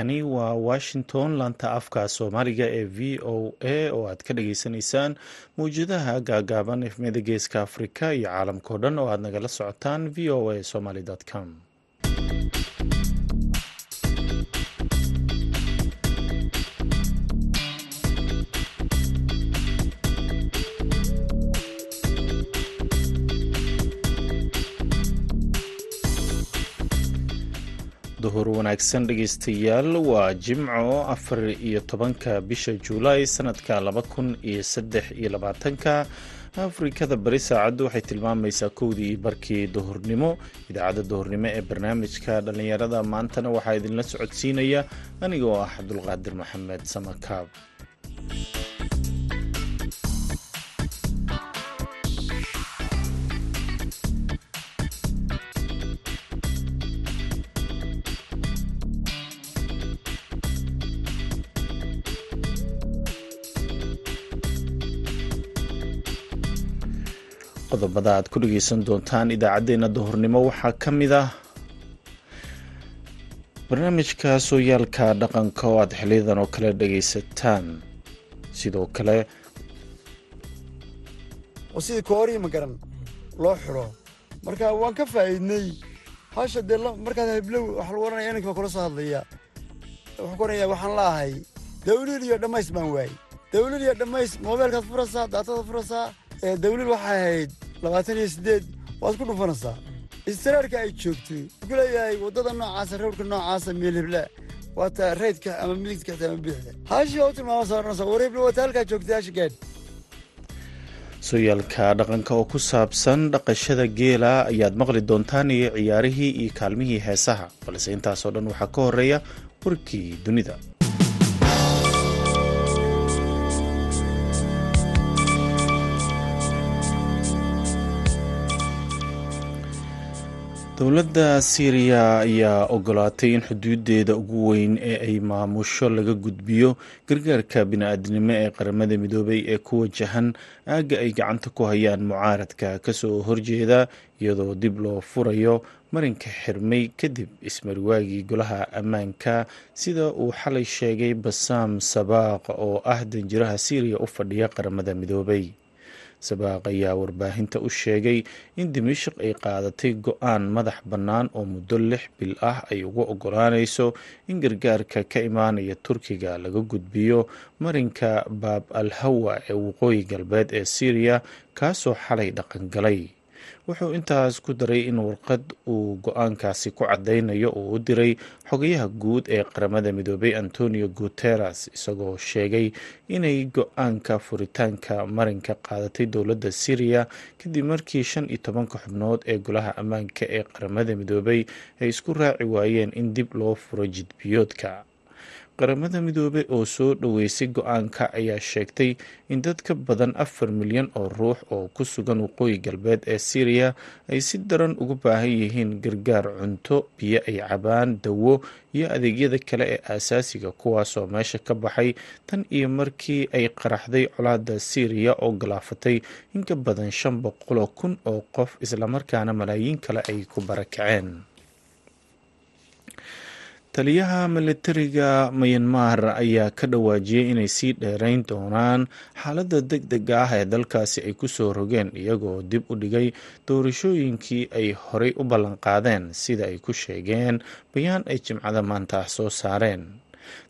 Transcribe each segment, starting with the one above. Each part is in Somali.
halkani waa washington laanta afka soomaaliga ee v o a oo aad ka dhageysanaysaan mawjadaha gaagaaban efmiyada geeska afrika iyo caalamkao dhan oo aad nagala socotaan v o a somaly com duhur wanaagsan dhegeystayaal waa jimco afar iyo tobanka bisha juulaay sanadka laba kun iyo saddex iyo labaatanka. Afrikada bari saacaddu waxay tilmaamaysaa kowdii iyo barkii duhurnimo. Idaacadda duhurnimo ee barnaamijka dhallinyarada maantana waxaa idinla socodsiinaya anigoo ah cabdulqaadir maxamed samakaab qodobada aad ku dhegeysan doontaan idaacaddeenna duhurnimo. Waxaa ka mid ah barnaamijka sooyaalka dhaqanka oo aad xiliyadan oo kale dhegeysataan sidoo kale sidii koorii ma garan loo xidho marka waan ka faa'iidnay. Hasha dee markaas heblow waxa lagu ohanaya inanka kula soo hadlaya. Waxaan ku oranayaa waxaan laahay. Dawliil iyo dhammays baan waayey dawliil iyo dhammays moobeelkaad furaysaa daatadaad furaysaa dawliil waxay ahayd labaatan waad ku dhufanaysaa istiraarka ay joogtay wuxuu leeyahay waddada noocaasa rawrka noocaasa meel hebla waata raydka ama midigta xita ama bidixda haashii oo tilmaama saaranaysa war hebla waata halkaa joogtay hashi gaadh sooyaalka dhaqanka oo ku saabsan dhaqashada geela ayaad maqli doontaan iyo ciyaarihii iyo kaalmihii heesaha. Balse intaasoo dhan waxaa ka horreeya warkii dunida dowladda siiriya ayaa ogolaatay in xuduudeeda ugu weyn ee ay maamusho laga gudbiyo gargaarka bini-aadnimo ee qaramada midoobay ee ku wajahan aagga ay gacanta ku hayaan mucaaradka ka soo horjeeda iyadoo dib loo furayo marinka xirmay kadib ismariwaagii golaha ammaanka. Sida uu xalay sheegay basaam sabaaq oo ah danjiraha siiriya u fadhiya qaramada midoobay sabaaq ayaa warbaahinta u sheegay in dimashik ay qaadatay go'aan madax bannaan oo muddo lix bil ah ay ugu ogolaanayso in gargaarka ka imaanaya turkiga laga gudbiyo marinka baab al hawa ee waqooyi galbeed ee syriya kaasoo xalay dhaqangalay wuxuu intaas ku daray in warqad uu go'aankaasi ku cadeynayo uu u diray xogayaha guud ee qaramada midoobay antonio guteres isagoo sheegay inay go'aanka furitaanka marinka qaadatay dowladda syriya kadib markii shan iyo tobanka xubnood ee golaha ammaanka ee qaramada midoobay ay isku raaci waayeen in dib loo furo jidbiyoodka qaramada midoobey oo soo dhoweysay go'aanka ayaa sheegtay in dad ka badan afar milyan oo ruux oo ku sugan waqooyi galbeed ee syriya ay si daran ugu baahan yihiin gargaar cunto biyo ay cabaan dawo iyo adeegyada kale ee aasaasiga kuwaasoo meesha ka baxay tan iyo markii ay qaraxday colaada syriya oo galaafatay in ka badan shan boqoloo kun oo qof islamarkaana malaayiin kale ay ku barakaceen taliyaha militariga mayanmar ayaa ka dhawaajiyey inay sii dheereyn doonaan xaaladda deg dega ah ee dalkaasi ay ku soo rogeen iyagoo dib u dhigay doorashooyinkii ay horey u ballanqaadeen sida ay ku sheegeen bayaan ay jimcada maanta soo saareen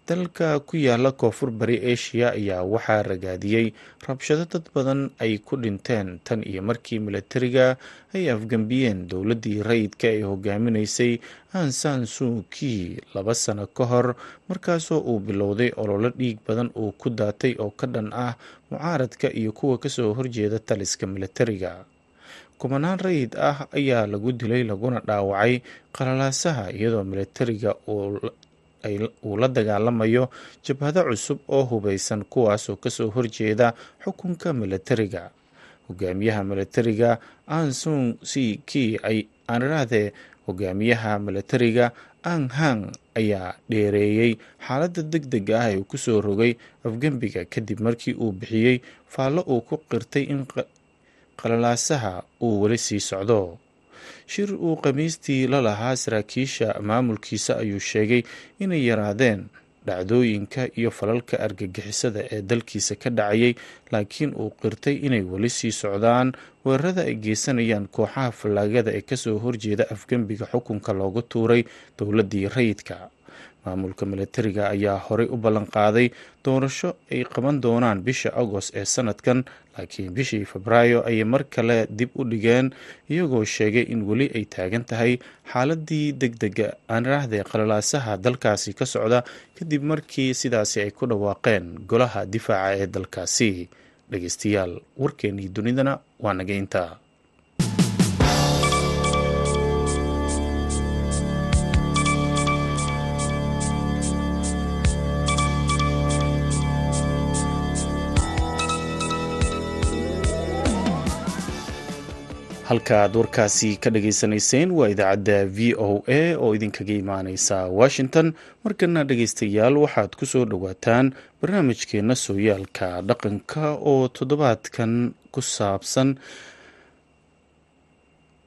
dalka ku yaalla koonfur bari asia ayaa waxaa ragaadiyey rabshado dad badan ay ku dhinteen tan iyo markii militariga ay afgambiyeen dowladdii rayidka ee hogaaminaysay ansan suuki laba sano ka hor markaasoo uu bilowday ololo dhiig badan uu ku daatay oo ka dhan ah mucaaradka iyo kuwa ka soo horjeeda taliska militariga kumanaan rayid ah ayaa lagu dilay laguna dhaawacay qalalaasaha iyadoo militariga uu la dagaalamayo jabhado cusub oo hubeysan kuwaasoo ka soo horjeeda xukunka militariga hogaamiyaha militariga ansun c k aanirahdee hogaamiyaha militariga ang hang ayaa dheereeyey xaaladda deg dega ah ee uu ku soo rogay afgembiga kadib markii uu bixiyey faallo uu ku qirtay in qalalaasaha uu weli sii socdo shir uu khamiistii la lahaa saraakiisha maamulkiisa ayuu sheegay inay yaraadeen dhacdooyinka iyo falalka argagixisada ee dalkiisa ka dhacayay laakiin uu qirtay inay weli sii socdaan. Weerarada ay geysanayaan kooxaha fallaagada ee ka soo horjeeda afgembiga xukunka loogu tuuray dowladii rayidka maamulka milatariga ayaa horey u ballanqaaday doorasho ay qaban doonaan bisha agost ee sanadkan laakiin bishii febraayo ayay mar kale dib u dhigeen iyagoo sheegay in weli ay taagan tahay xaaladii deg dega aanraahde qalalaasaha dalkaasi ka socda kadib markii sidaasi ay ku dhawaaqeen golaha difaaca ee dalkaasi. Dhegeystayaal warkeenii dunidana waa naga intaa halka aad warkaasi ka dhageysanayseen waa idaacadda v o a oo idinkaga imaaneysa washington. Markana dhegeystayaal waxaad ku soo dhowaataan barnaamijkeena sooyaalka dhaqanka oo toddobaadkan ku saabsan.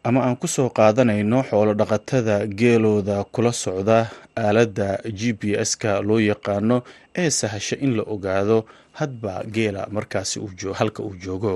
Ama aan ku soo qaadanayno xoolo dhaqatada geelooda kula socda aaladda g p s-ka loo yaqaano ee sahasha in la ogaado hadba geela markaasi halka uu joogo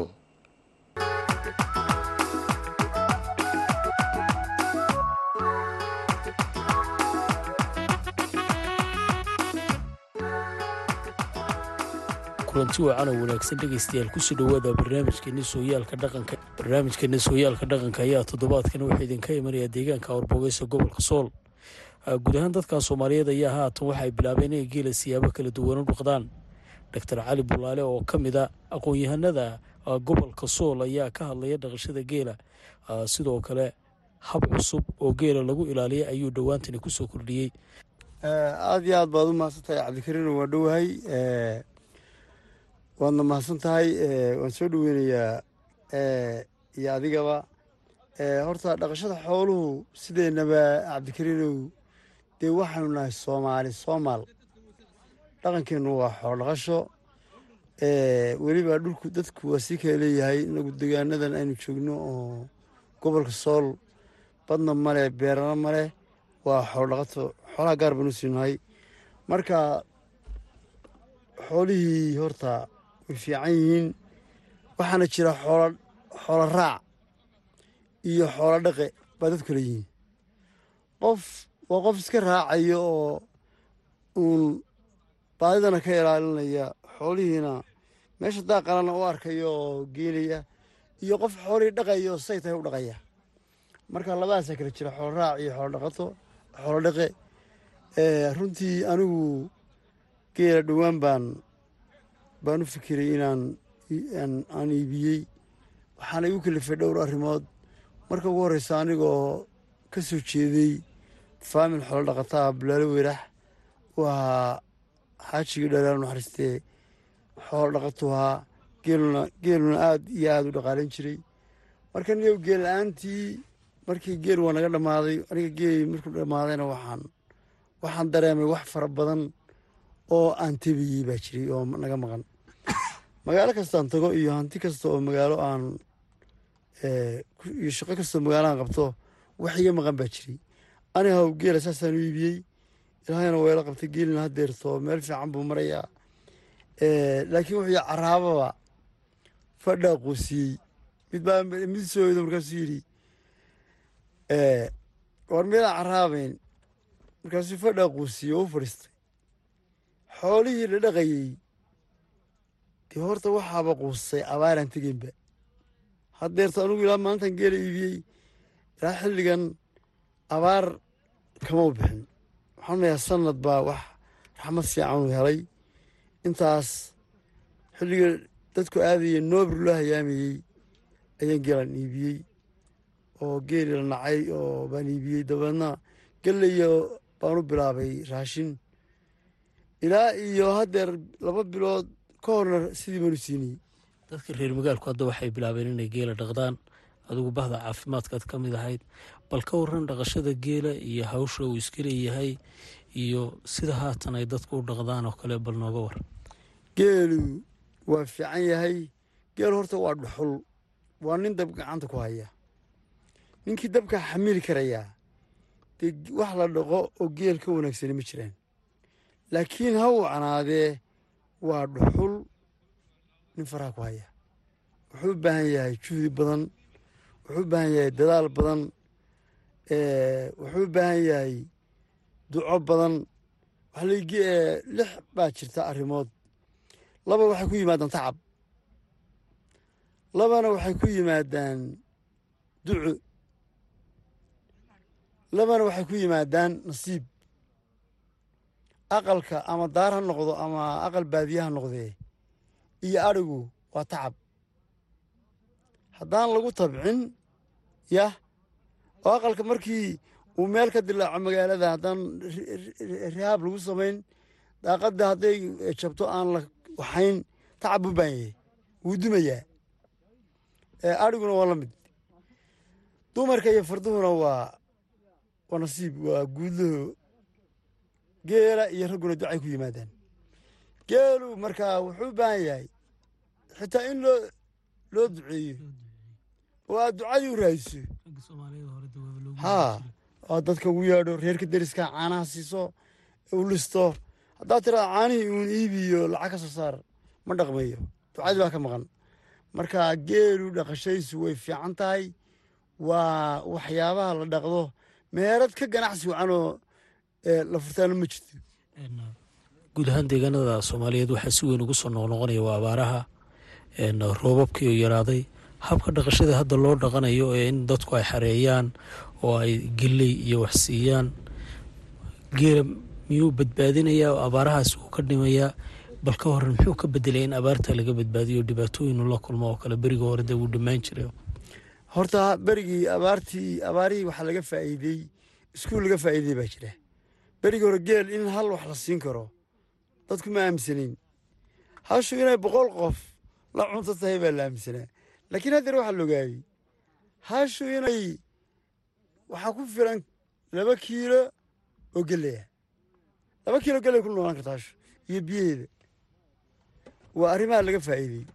kulanti wacan oo wanaagsan dhegaystayaal ku soo dhowaada barnaamijkeena sooyaalka dhaqanka. Barnaamijkeena sooyaalka dhaqanka ayaa toddobaadkan wuxuu idinka imanaya deegaanka awrbogeysa gobolka sool. Guud ahaan dadka soomaaliyeed ayaa haatan waxaay bilaabeen inay geela siyaabo kala duwan u dhaqdaan doctor cali bulaale oo ka mid a aqoon-yahanada gobolka sool ayaa ka hadlaya dhaqashada geela. Sidoo kale hab cusub oo geela lagu ilaaliya ayuu dhowaantani ku soo kordhiyey. Aada iyo aad baad u mahadsan tahay cabdikariin waa dhowahay waadna mahadsan tahay waan soo dhoweynayaa iyo adigaba. Horta dhaqashada xooluhu sideennaba cabdikariinow dee waxaanu nahay soomaali soomaal. Dhaqankeennu waa xoolo dhaqasho. Weliba dhulku dadku waa sii kala leeyahay inagu degaanadan aynu joogno oo gobolka sool badna male beerana male waa xoolo dhaqato. Xoolaha gaar baan u siinahay marka xoolihii horta way fiican yihiin waxaana jira xoolo raac iyo xoolo dhaqe baa dad kale yihiin. Qof waa qof iska raacayo oo uun baadidana ka ilaalinaya xoolihiina meesha daaqalana u arkayo oo geenaya iyo qof xoolihii dhaqaya oo say tahay u dhaqaya. Marka labadaasaa kala jira xoolo raac iyo xoolo dhaqato xoolo dhaqe. Runtii anigu geela dhowaan baan baan u fikiray inaan aan iibiyey. Waxaana igu kalifay dhowr arrimood. Marka ugu horreysa anigoo ka soo jeeday faamil xoolo dhaqataa bulaalo weyrax u ahaa xaajigii dhalaal naxariistee xoolo dhaqatu ahaa geeluna geeluna aad iyo aada u dhaqaalayn jiray. Marka niyow geel la'aantii markii geel waa naga dhammaaday aniga geeli markuu dhammaadayna waxaan waxaan dareemay wax fara badan oo aan tebiyey baa jiray oo naga maqan. Magaalo kastaan tago iyo hanti kasta oo magaalo aan iyo shaqo kastoo magaalo aan qabto wax iga maqan baa jiray. Ani haw geela saasaan u iibiyey ilaahayna weelo qabtay geelina hadeerto meel fiican buu marayaa. Laakiin wuxuu caraababa fadhaa quusiyey. Mid baa mid sooydo markaasuu yidhi war meelaan caraabayn markaasuu fadhaa quusiyey oo u fadhiistay xoolihii la dhaqayey. Dee horta waxaaba quustay abaaraan tegeynba haddeerto anugu ilaa maalintan geela iibiyey ilaa xilligan abaar kama u bixin. Waxaan leeyahay sanad baa wax raxmad fiican u helay. Intaas xilliga dadku aadaya noobir loo hayaamayey ayaan geelaan iibiyey. Oo geeli la nacay oo baan iibiyey. Dabeedna geleyo baan u bilaabay raashin ilaa iyo haddeer laba bilood ka horna sidii baanu siinayey dadka reer magaalku hadda waxay bilaabeen inay geela dhaqdaan adigu bahda caafimaadkaad ka mid ahayd bal ka waran dhaqashada geela iyo hawsha uu iska leeyahay iyo sida haatan ay dadku u dhaqdaan oo kale bal nooga war. Geelu waa fiican yahay. Geel horta waa dhuxul. Waa nin dab gacanta ku haya. Ninkii dabka xamili karayaa. Dee wax la dhaqo oo geel ka wanaagsani ma jiraan laakiin ha uu canaadee waa dhuxul nin faraha ku haya. Wuxuu u baahan yahay juhdi badan wuxuu u baahan yahay dadaal badan wuxuu u baahan yahay duco badan. Lix baa jirta arrimood. Laba waxay ku yimaadaan tacab. Labana waxay ku yimaadaan duco labana waxay ku yimaadaan nasiib aqalka ama daar ha noqdo ama aqal baadiye ha noqdee iyo adhigu waa tacab. Haddaan lagu tabcin yah oo aqalka markii uu meel ka dilaaco magaalada haddaan rihaab lagu samayn daaqadda hadday jabto aan la waxayn tacab buu baan yahay wuu dumayaa adhiguna waa la mid. Dumarka iyo farduhuna waa waa nasiib waa guudlaho geela iyo ragguna ducay ku yimaadaan. Geelu markaa wuxuu u baahan yahay xitaa in loo loo duceeyo. Oo aad ducadii u raadiso haa oo dadka ugu yeedho reerka deriska caanaha siiso u listo. Haddaad tiraada caanihii uun iibiyo lacag ka soo saar ma dhaqmayo ducadii baa ka maqan. Marka geelu dhaqashadiisu way fiican tahay. Waa waxyaabaha la dhaqdo. Meherad ka ganacsi wacanoo la ma jirto. Guud ahaan deegaanada soomaaliyeed waxaa si weyn ugu soo noqnoqonaya waa abaaraha roobabkii oo yaraaday. Habka dhaqashada hadda loo dhaqanayo ee in dadku ay xareeyaan oo ay geley iyo wax siiyaan geela miyuu badbaadinayaa oo abaarahaas uu ka dhimayaa bal ka horan muxuu ka bedelaya in abaarta laga badbaadiyo dhibaatooyinu la kulmo oo kale beriga hore dee wuu dhammaan jiray. Horta berigii abaartii abaarihii waxaa laga faa'iidey iskuul laga faa'iidey baa jira berigii hore geel in hal wax la siin karo. Dadku ma aaminsanayn. Hashu inay boqol qof la cunto tahay baa la aaminsanaa laakiin haddeer waxaa la ogaayey hashu inay waxaa ku filan laba kiilo oo geleya laba kiilo geley ku noolaan karta hashu iyo biyaheeda waa arrimaha laga faa'iidey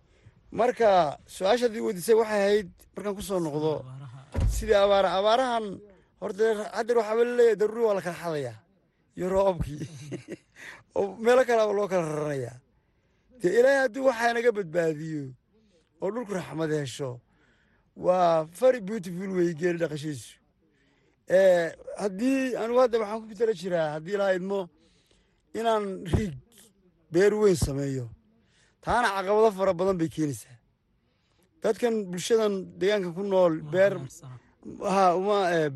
marka su'aashaadii weydiisay waxay ahayd markaan ku soo noqdo sidii abaara abaarahan horta haddeer waxaaba la leeyahay daruuri waa la kala xadayaa iyo roobabkii oo meelo kaleaba loo kala raranayaa dee ilaahay hadduu waxaa naga badbaadiyo oo dhulku raxmad hesho waa very beautiful wey geeli dhaqashadiisu haddii anugu hadda waxaan ku tala jiraa haddii laha idmo inaan riig beer weyn sameeyo taana caqabado fara badan bay keenaysaa. Dadkan bulshadan deegaanka ku nool beer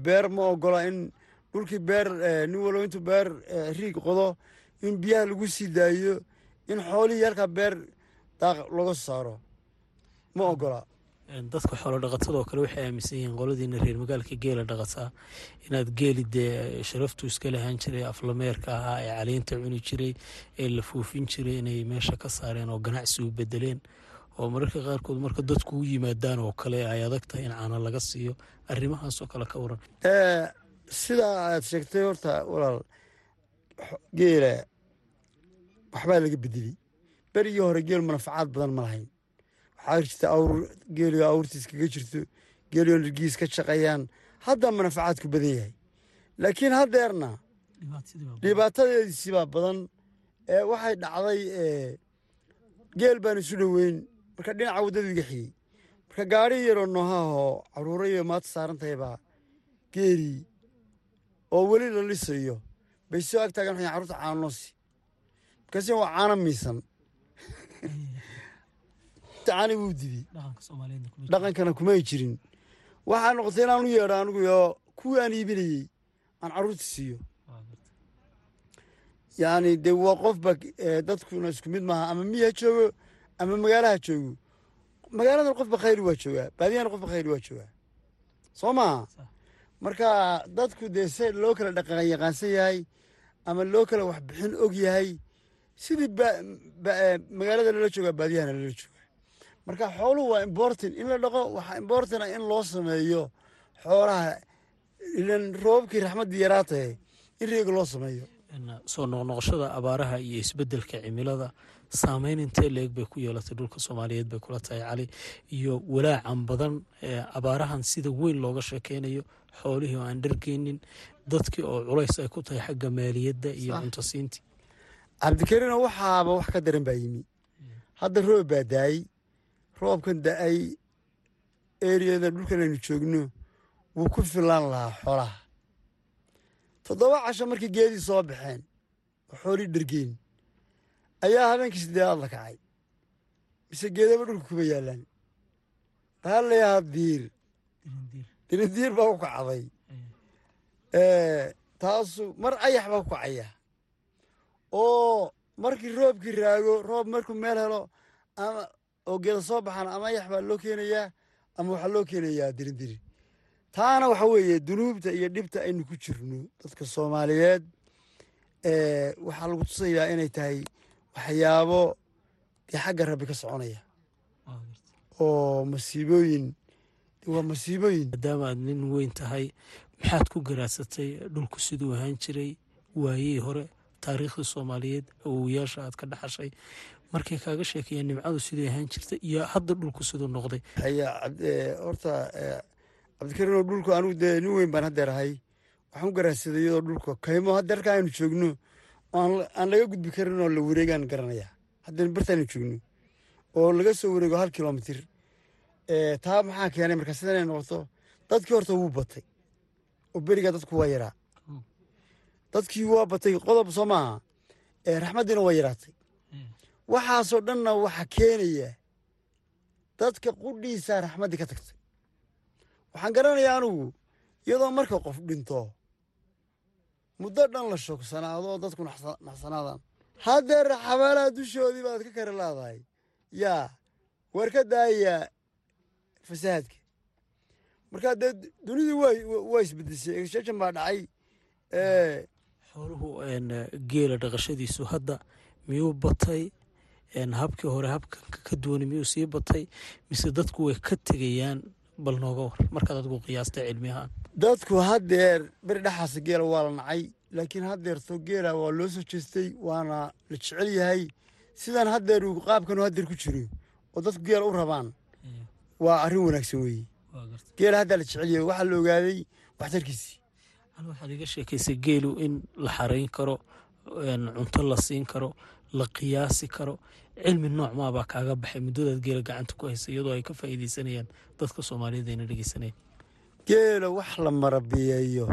beer ma ogola in dhulkii beer nin walow intuu beer riig qodo in biyaha lagu sii daayo in xoolihii halkaa beer daaq soo saaro. Ma ogola dadka xoolo dhaqatadoo kale waxay aaminsan yihiin qoladiina reer magaalka geela dhaqataa inaad geeli dee sharaftu iska lahaan jiray aflameerka ahaa ee caliinta cuni jiray ee la fuufin jiray inay meesha ka saareen oo ganacsi u bedeleen oo mararka qaarkood marka dadku u yimaadaan oo kale ay adag tahay in caana laga siiyo arrimahaasoo kale ka waran sidaa aad sheegtay horta walaal geela waxbaa laga bedelay berigii hore geel manafacaad badan ma lahayn. Waxaa jirta awr geeliga awrtiis kaga jirto geeligo nirgiis ka shaqeeyaan. Hadda manafacaadku badan yahay. Laakiin haddeerna dhibaatadeediisi baa badan. Ee waxay dhacday geel baan isu dhoweyn. Marka dhinaca waddadu iga xigey marka gaari yaroo noohaahoo caruurayo maata saaran tahay baa geelii oo weli la lisayo. Bay soo ag taagan waxay carruurta caanoosi markaasi waa caano miisan. Caani wuu didey dhaqankana kumay jirin. Waxaa noqotay inaan u yeedho anigu oo kuwii aan iibinayey aan carruurta siiyo. Yacni dee waa qofba dadkuna isku mid maaha ama miyi ha joogo ama magaalaha joogo. Magaaladan qofba khayri waa joogaa baadiyahana qofba khayri waa joogaa. Soo maaha marka dadku dee se loo kala dhaqan yaqaansan yahay ama loo kala waxbixin og yahay sidii magaalada lala joogaa baadiyahana lala jooga. Marka xooluhu waa imbortin in la dhaqo waxaa imbortina in loo sameeyo xoolaha ilan roobabkii raxmaddii yaraa tahay in reega loo sameeyo soo noqnoqoshada abaaraha iyo isbeddelka cimilada saameyn intee leeg bay ku yeelatay dhulka soomaaliyeed bay kula tahay cali iyo walaacan badan abaarahan sida weyn looga sheekeynayo xoolihii oo aan dhargeynin dadkii oo culays ay ku tahay xagga maaliyadda iyo cuntosiintii. Cabdikariino waxaaba wax ka daran baa yimi. Hadda roob baa daayey roobkan da'ay eriyada dhulkan aynu joogno wuu ku filaan lahaa xoolaha toddoba casho markii geedii soo baxeen oo xoolii dhargeyn. Ayaa habeenkii sideedaad la kacay. Mise geedaba dhulka kuma yaallaan waxaa layahaa diir. Dirindiir. Baa ku kacday. Taasu mar ayax baa ku kacaya oo markii roobkii raago roob markuu meel helo ama oo geeda soo baxaan ama ayax baa loo keenayaa ama waxaa loo keenayaa dirindiri taana waxa weeye dunuubta iyo dhibta aynu ku jirno dadka soomaaliyeed waxaa lagu tusayaa inay tahay waxyaabo dee xagga rabbi ka soconaya. Oo masiibooyin waa masiibooyin. Maadaama aad nin weyn tahay maxaad ku garaadsatay dhulku siduu ahaan jiray? Waayihii hore taariikhdii soomaaliyeed awowayaasha aad ka dhaxashay markay kaaga sheekeeyeen nimcadu siduu ahaan jirtay iyo hadda dhulku siduu noqday. Horta cabdikariinoo dhulku anugu dee nin weyn baan haddeer ahay. Waxaan u garaadsaday iyadoo dhulka kaymo. Haddeerka aynu joogno aan laga gudbi karin oo la wareegaan garanaya haddeen bartaaynu joogno oo laga soo wareego hal kilomitir. Taa maxaa keenay markaa sidan ay noqoto dadkii horta wuu batay. Oo berigaa dadku waa yaraa. Dadkii waa batay qodob soo maaha raxmaddiina waa yaraatay. Waxaasoo dhanna waxa keenaya dadka qudhiisaa raxmaddii ka tagtay waxaan garanayaa anugu iyadoo marka qof dhinto muddo dhan la shogsanaado oo dadku naxsanaadaan. Haddeer xabaalaha dushoodii baad ka kari laadahay. Yaa war ka daaya fasahaadka markaa dee dunidii waa isbedeshay exshan baa dhacay. Xooluhu geela dhaqashadiisu hadda miyuu batay? Habkii hore habkan ka duwani miyuu sii batay? Mise dadku way ka tegayaan bal nooga war. Markaad adigu qiyaastay cilmi ahaan. Dadku haddeer beri dhexaasa geela waa la nacay laakiin haddeerto geela waa loo soo jeestay waana la jecel yahay. Sidan haddeer uu qaabkan haddeer ku jiro oo dadku geela u rabaan waa arrin wanaagsan weeye. Geela haddaa la jecel yahay waxaa la ogaaday waxtarkiisii waxaad iga sheekaysay geelu in la xarayn karo cunto la siin karo la qiyaasi karo cilmi nooc maabaa kaaga baxay? Muddadaad geela gacanta ku haysa iyadoo ay ka faa'iidaysanayaan dadka soomaaliyeed ayna dhegeysanaya geela wax la marabiyeeyo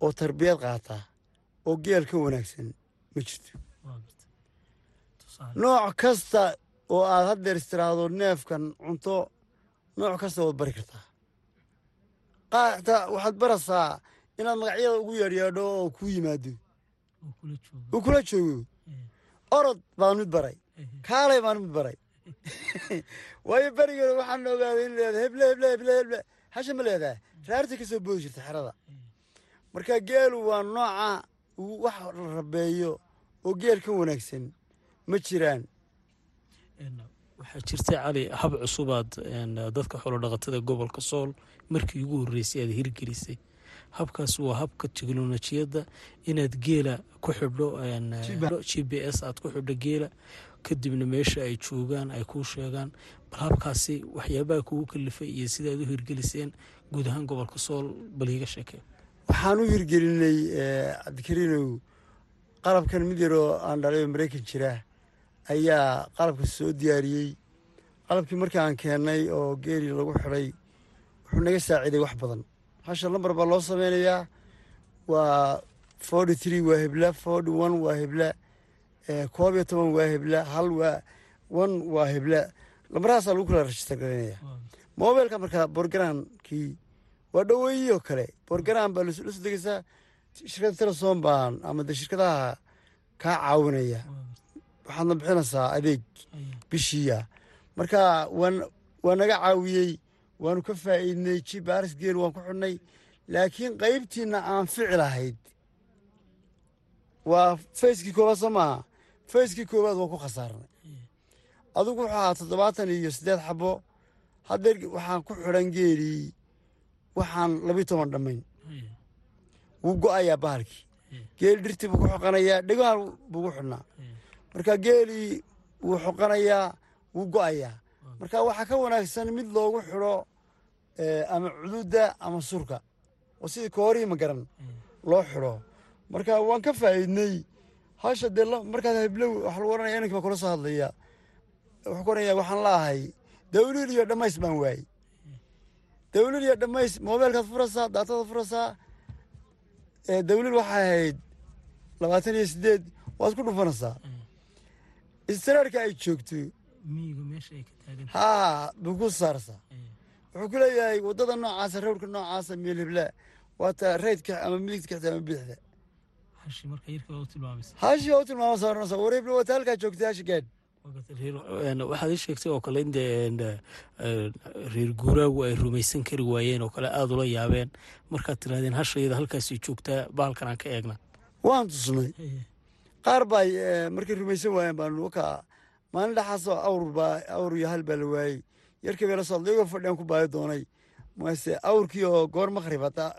oo tarbiyad qaata oo geel ka wanaagsan ma jirto. Nooc kasta oo aad haddeer istiraahdo neefkan cunto nooc kasta waad bari kartaa. Qaata waxaad baraysaa inaad magacyada ugu yeedhyeedho oo kuu yimaado uu kula joogo orod baan mid baray. Kaalay baan mid baray. Waayo berigeeda waxaan ogaaday in leedahay. Heble heble heble heble hasha ma leedahay. Raarta ka soo boodi jirta xerada. Marka geelu waa nooca wax la rabeeyo oo geel ka wanaagsan ma jiraan. Waxaa jirtay cali hab cusubaad dadka xoolodhaqatada gobolka sool markii ugu horreysay aad hirgelisay habkaas waa habka teknolojiyadda inaad geela ku xidho g b s. Aad ku xidho geela. Kadibna meesha ay joogaan ay kuu sheegaan. Bal habkaasi waxyaabaha kugu kalifay iyo sidaad u hirgeliseen guud ahaan gobolka sool bal iiga sheekee waxaan u hirgelinay cabdikariinow qalabkan mid yaroo aan dhalay oo maraykan jira ayaa qalabka soo diyaariyey. Qalabkii marka aan keennay oo geeli lagu xidhay wuxuu naga saaciiday wax badan hasha lambar baa loo sameynayaa waa forty tree waa hebla forty one waa hebla koob iyo toban waa hebla hal waa one waa hebla. Lambarahaasaa lagu kala rajistar garaynaya mobilka markaa borgaraamkii waa dhaweeyii oo kale. Borgaraam baa la soo degeysaa shirkadda telesom baan ama de shirkadaha kaa caawinaya. Waxaadna bixinaysaa adeeg bishiiya marka waa naga caawiyey waanu ka faa'iidnay jibaris geel waan ku xidhnay laakiin qaybtiina aan fici lahayd waa fayskii koowaad soo maaha. Fayskii koowaad waan ku khasaarnay. Adigu wuxuu ahaa toddobaatan iyo siddeed xabo haddeer waxaan ku xidhan geelii waxaan labiyi toban dhammayn. Wuu go'ayaa bahalkii. Geel dhirtii buu ku xoqanayaa dhegahan buu ku xidhnaa marka geelii wuu xoqanayaa wuu go'ayaa marka waxaa ka wanaagsan mid loogu xidho ama cududa ama surka oo sidii koorii ma garan loo xidho. Marka waan ka faa'iidnay hasha dee markaad hablow waxa lagu oranaya inanki baa kula soo hadlaya wuxuu ku oranaya waxaan laahay dawliil iyo dhammays baan waayey. Dawliil iyo dhammays moobeelkaad furaysaa daatadaad furaysaa dawliil waxay ahayd labaatan iyo sideed waad ku dhufanaysaa istiraarka ay joogto haa buu ku saarsaa wuxuu ku leeyahay waddada noocaasa rawrka noocaasa meel hebla waata raydka ama midigta kaxta ama bidixda. Hashi u tilmaama saaranaysa war hebla waata halkaa joogtay hashi gaadh waxaad ii sheegtay oo kale in dee reer guuraagu ay rumaysan kari waayeen oo kale aada ula yaabeen. Markaad tirahdeen hashayada halkaasay joogtaa bahalkan aan ka eegna. Waan tusnay qaar baa markay rumaysan waayeen baanu wakaa maalin dhexaasoo awr baa awr iyo hal baa la waayey. Yarkii bay la socda iyagoo fadhiyan ku baayo doonay. Mase awrkii oo goor maqrib hataa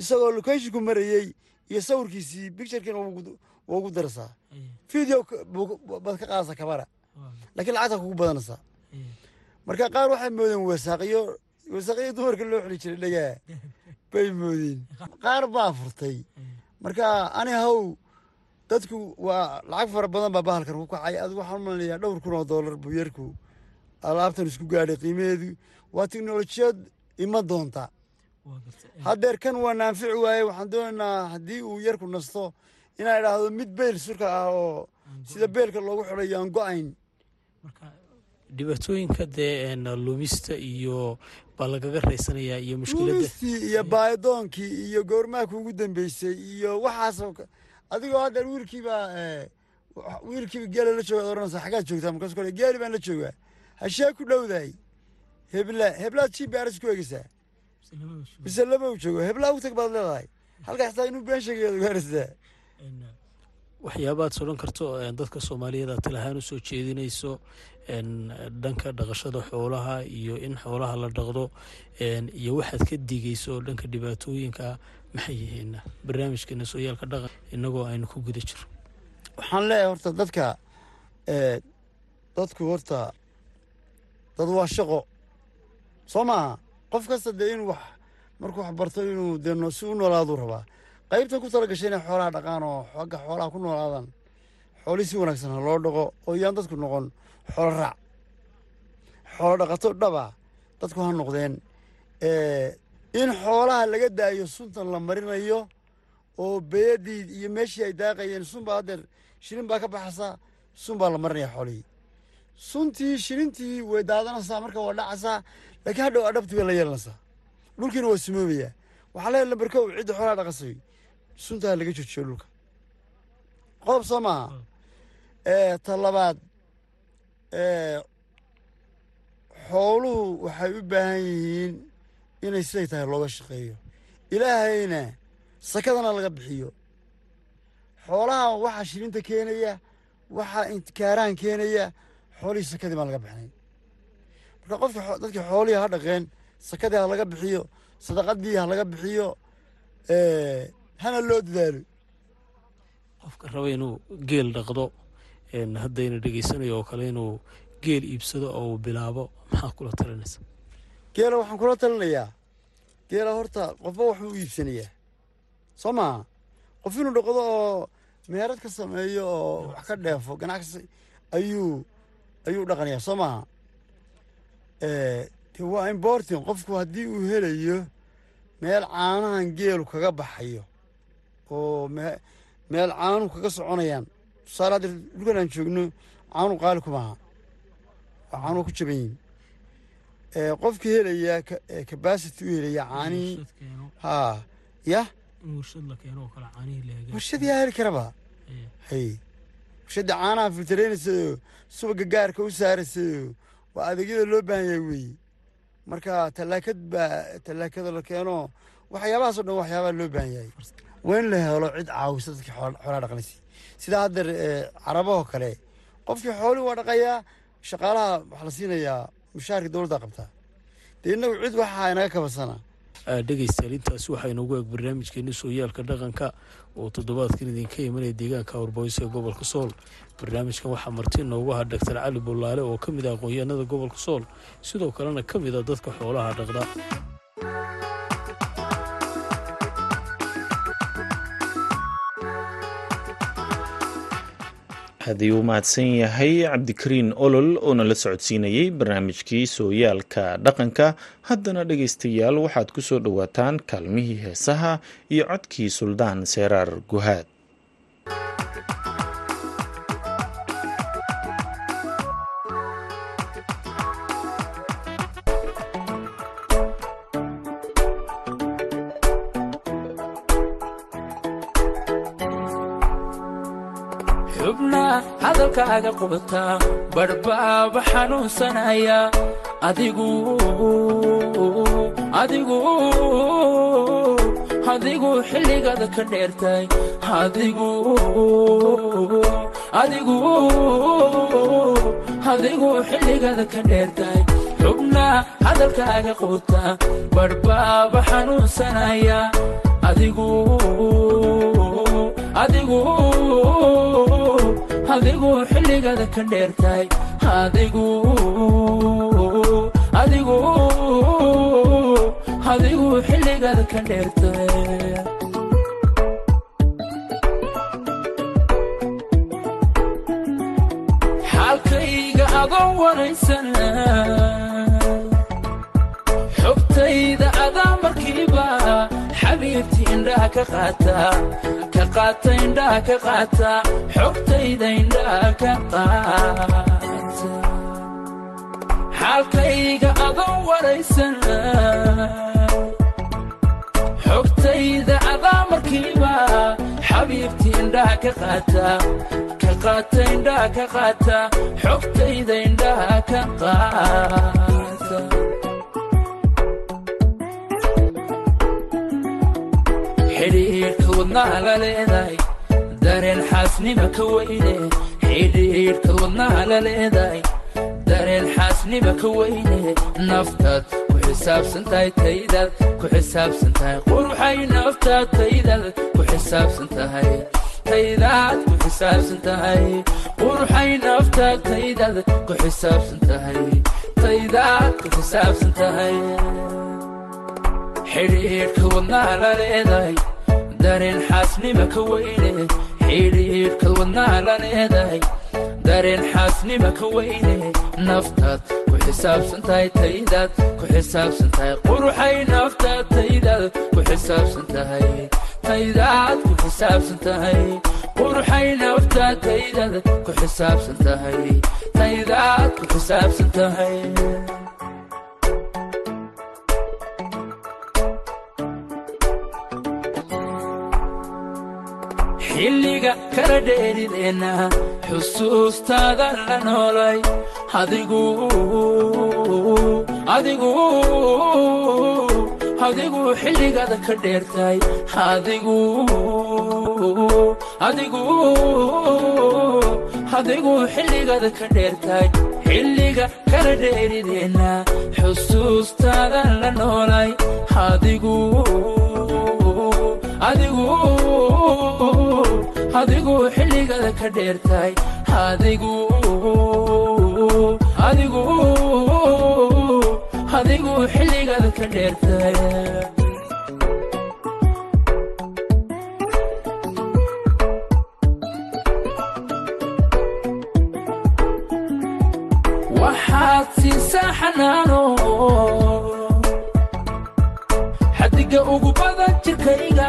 isagoo lokeeshinku marayey iyo sawirkiisii bicturekiina waa ugu daraysaa video baad ka qaadaysaa kabara laakiin lacagta kugu badanaysaa marka qaar waxay moodeen wasaaqiyo wasaaqiyo dumarka loo xili jiray dhagaa bay moodeen. Qaar baa furtay. Marka ani haw dadku waa lacag fara badan baa bahalkan ku kacay. Adigu waxaan umalayaa dhowr kun oo doolar buu yarku alaabtan isku gaadhay qiimaheedu waa teknolojiyad ima doonta. Haddeer kan waa naanfici waaye. Waxaan doonaynaa haddii uu yarku nasto inaa idhaahdo mid beyl surka ah oo sida beelka loogu xidhayo aan go'ayn. Dhibaatooyinka dee lumista iyo baa lagaga raysanayaa iyo mushkiladda lumistii iyo baayodoonkii iyo goormaaka ugu dambeysay iyo waxaasoo adigoo haddeer wiilkiibaa wiilkiiba geela la jooga oranaysa xaggaad joogtaa markaas kole geeli baan la joogaa hashee ku dhowdahay hebla heblaad g b rs ku egeysaa mise lama u joogo. Heblaa u tag baad leedahay. Halkaa xitaa inuu been sheegayaad ogaanaysaa waxyaabaad sodhan karto dadka soomaaliyeed aad talahaan u soo jeedinayso dhanka dhaqashada xoolaha iyo in xoolaha la dhaqdo iyo waxaad ka digayso oo dhanka dhibaatooyinka maxay yihiin? Barnaamijkeena sooyaalka dhaqan inagoo aynu ku guda jiro. Waxaan leeyahay horta dadka dadku horta dad waa shaqo. Soo maaha qof kasta dee inuu wax markuu wax barto inuu dee si u noolaaduu rabaa qaybtan ku tala gashay inay xoolaha dhaqaan oo xagga xoolaha ku noolaadaan xoolihii si wanaagsan ha loo dhaqo oo yaan dadku noqon xoolo raac xoolo dhaqato dhaba dadku ha noqdeen. In xoolaha laga daayo suntan la marinayo oo beeyadii iyo meeshii ay daaqayeen sun baa haddeer shilin baa ka baxaysa sun baa la marinaya xoolihii. Suntii shilintii way daadanaysaa marka waa dhacaysaa laakiin hadhow adhabti bay la yeelanaysaa. Dhulkiina waa sumoobayaa waxaa leeyahay lambarkow cidda xoolaha dhaqasay. Suntaa laga joojiyo dhulka. Qodob soo maaha ta labaad xooluhu waxay u baahan yihiin inay siday tahay looga shaqeeyo. Ilaahayna sakadana laga bixiyo. Xoolaha waxaa shilinta keenaya waxaa inkaarahan keenaya xoolihii sakadii baan laga bixinayn marka qofka dadkii xoolihii ha dhaqeen sakadii ha laga bixiyo sadaqadii ha laga bixiyo hana loo dadaalo qofka raba inuu geel dhaqdo haddayna dhegaysanayo oo kale inuu geel iibsado oo uu bilaabo maxaa kula talinaysa? Geela waxaan kula talinayaa. Geela horta qofba waxbuu u iibsanayaa. Soo maaha qof inuu dhaqdo oo meherad ka sameeyo oo wax ka dheefo ganacsi ayuu ayuu dhaqanayaa. Soo maaha de waa importing qofku haddii uu helayo meel caanahan geelu kaga baxayo oo meel caanu kaga soconayaan tusaale hadda dhulkan aan joogno caanu qaali ku maaha. Waa caanu ku jaban yihiin qofkii helaya cabacity u helaya caanihii haa yah warshad yaa heli karaba? Hay warshadda caanaha filtaraynaysayo subaga gaarka u saaraysayo waa adeegyada loo baahan yahay weeye marka tallaakad baa tallaakada la keeno waxyaabahaasoo dhan waxyaabaa loo baahan yahay. Waa in la helo cid caawisa dadkii xoolaha dhaqnaysa sidaa haddeer carabahoo kale qofkii xoolii waa dhaqayaa shaqaalaha waxaa la siinayaa mushaharka dowladda qabtaa dee innagu cid waxaa inaga kabasana. Dhegeystayaal intaasi waxaa inoogu eeg barnaamijkeeni sooyaalka dhaqanka oo toddobaadkan idinka imanaya deegaanka horboysa ee gobolka sool. Barnaamijkan waxaa marti inoogu ahaa doctor cali bullaale oo ka mid ah aqoon-yahanada gobolka sool. Sidoo kalena ka mid a dadka xoolaha dhaqda haddii uu mahadsan yahay cabdikariin olol oo nala socodsiinayey barnaamijkii sooyaalka dhaqanka haddana dhegaystayaal waxaad ku soo dhowaataan kaalmihii heesaha iyo codkii suldaan seeraar guhaad hadalkaaga qubata badhbaaba xanuunsanaya. Adigu xilligaada ka dheertay. Adigu xilligaada ka dheertay. Xubnaa hadalkaaga qubata badhbaaba xanuunsanaya. Adigu adigu xilligaada ka dheertay adigu adigu adigu xilligaada ka dheertay xaalkayga adoon waraysana xogtayda adaa markiiba xabiibti indhaha ka qaata ka qaata indhaha ka qaata xogtayda indhaha ka qaata. Xaalkayga adoon waraysana xogtayda adaa markiiba xabiibti indhaha ka qaata ka qaata indhaha ka qaata xogtayda indhaha ka qaata xidhiidhka wadnaha la leedahay dareen xaasnima ka weyne xidhiidhka wadnaha la leedahay dareen xaasnima ka weyne naftaad ku xisaabsan tahay taydaad ku xisaabsan tahay quruxay naftaad taydaad ku xisaabsan tahay taydaad ku xisaabsan tahay quruxay naftaad taydaad ku xisaabsan tahay taydaad ku xisaabsan tahay xidhiidhka wadnaha la leedahay dareen xaasnima ka weyne xidhiidhka wadnaha la leedahay xaasnima ka weyne naftaad ku xisaabsan tahay taydaad ku xisaabsan tahay quruxay naftaad taydaad ku xisaabsan tahay taydaad ku xisaabsan tahay quruxay naftaad taydaad ku xisaabsan tahay taydaad ku xisaabsan xilliga kala dheerideenna xusuustaada la noolay. Adigu adigu adigu xilligaada ka dheertay. Adigu adigu adigu xilligaada ka dheertay. Xilliga kala dheerideenna xusuustaada la noolay. Adigu adigu adigu xilligaada ka dheertay adigu xilligaada ka xanaano. Xadiga ugu badan jirkayga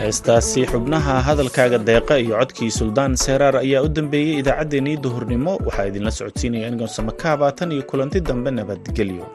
heestaasi xubnaha hadalkaaga deeqa iyo codkii suldaan seeraar ayaa u dambeeyey idaacaddeenii duhurnimo. Waxaa idinla socodsiinaya anigoon samakaaba tan iyo kulanti dambe nabadgelyo